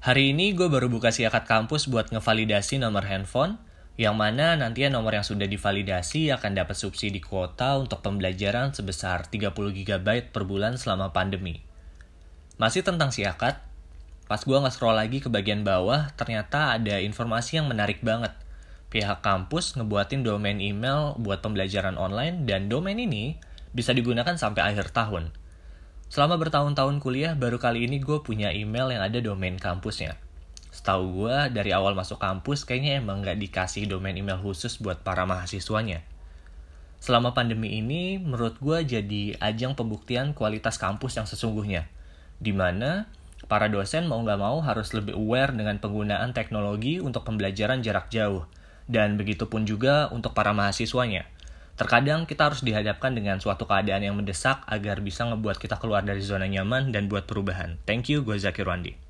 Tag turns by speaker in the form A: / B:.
A: Hari ini gue baru buka si akad kampus buat ngevalidasi nomor handphone, yang mana nantinya nomor yang sudah divalidasi akan dapat subsidi kuota untuk pembelajaran sebesar 30 GB per bulan selama pandemi. Masih tentang si akad, pas gue nge-scroll lagi ke bagian bawah, ternyata ada informasi yang menarik banget. Pihak kampus ngebuatin domain email buat pembelajaran online dan domain ini bisa digunakan sampai akhir tahun. Selama bertahun-tahun kuliah, baru kali ini gue punya email yang ada domain kampusnya. Setahu gue, dari awal masuk kampus, kayaknya emang nggak dikasih domain email khusus buat para mahasiswanya. Selama pandemi ini, menurut gue jadi ajang pembuktian kualitas kampus yang sesungguhnya. Di mana para dosen mau nggak mau harus lebih aware dengan penggunaan teknologi untuk pembelajaran jarak jauh. Dan begitu pun juga untuk para mahasiswanya Terkadang kita harus dihadapkan dengan suatu keadaan yang mendesak agar bisa ngebuat kita keluar dari zona nyaman dan buat perubahan. Thank you, gue Zakir Wandi.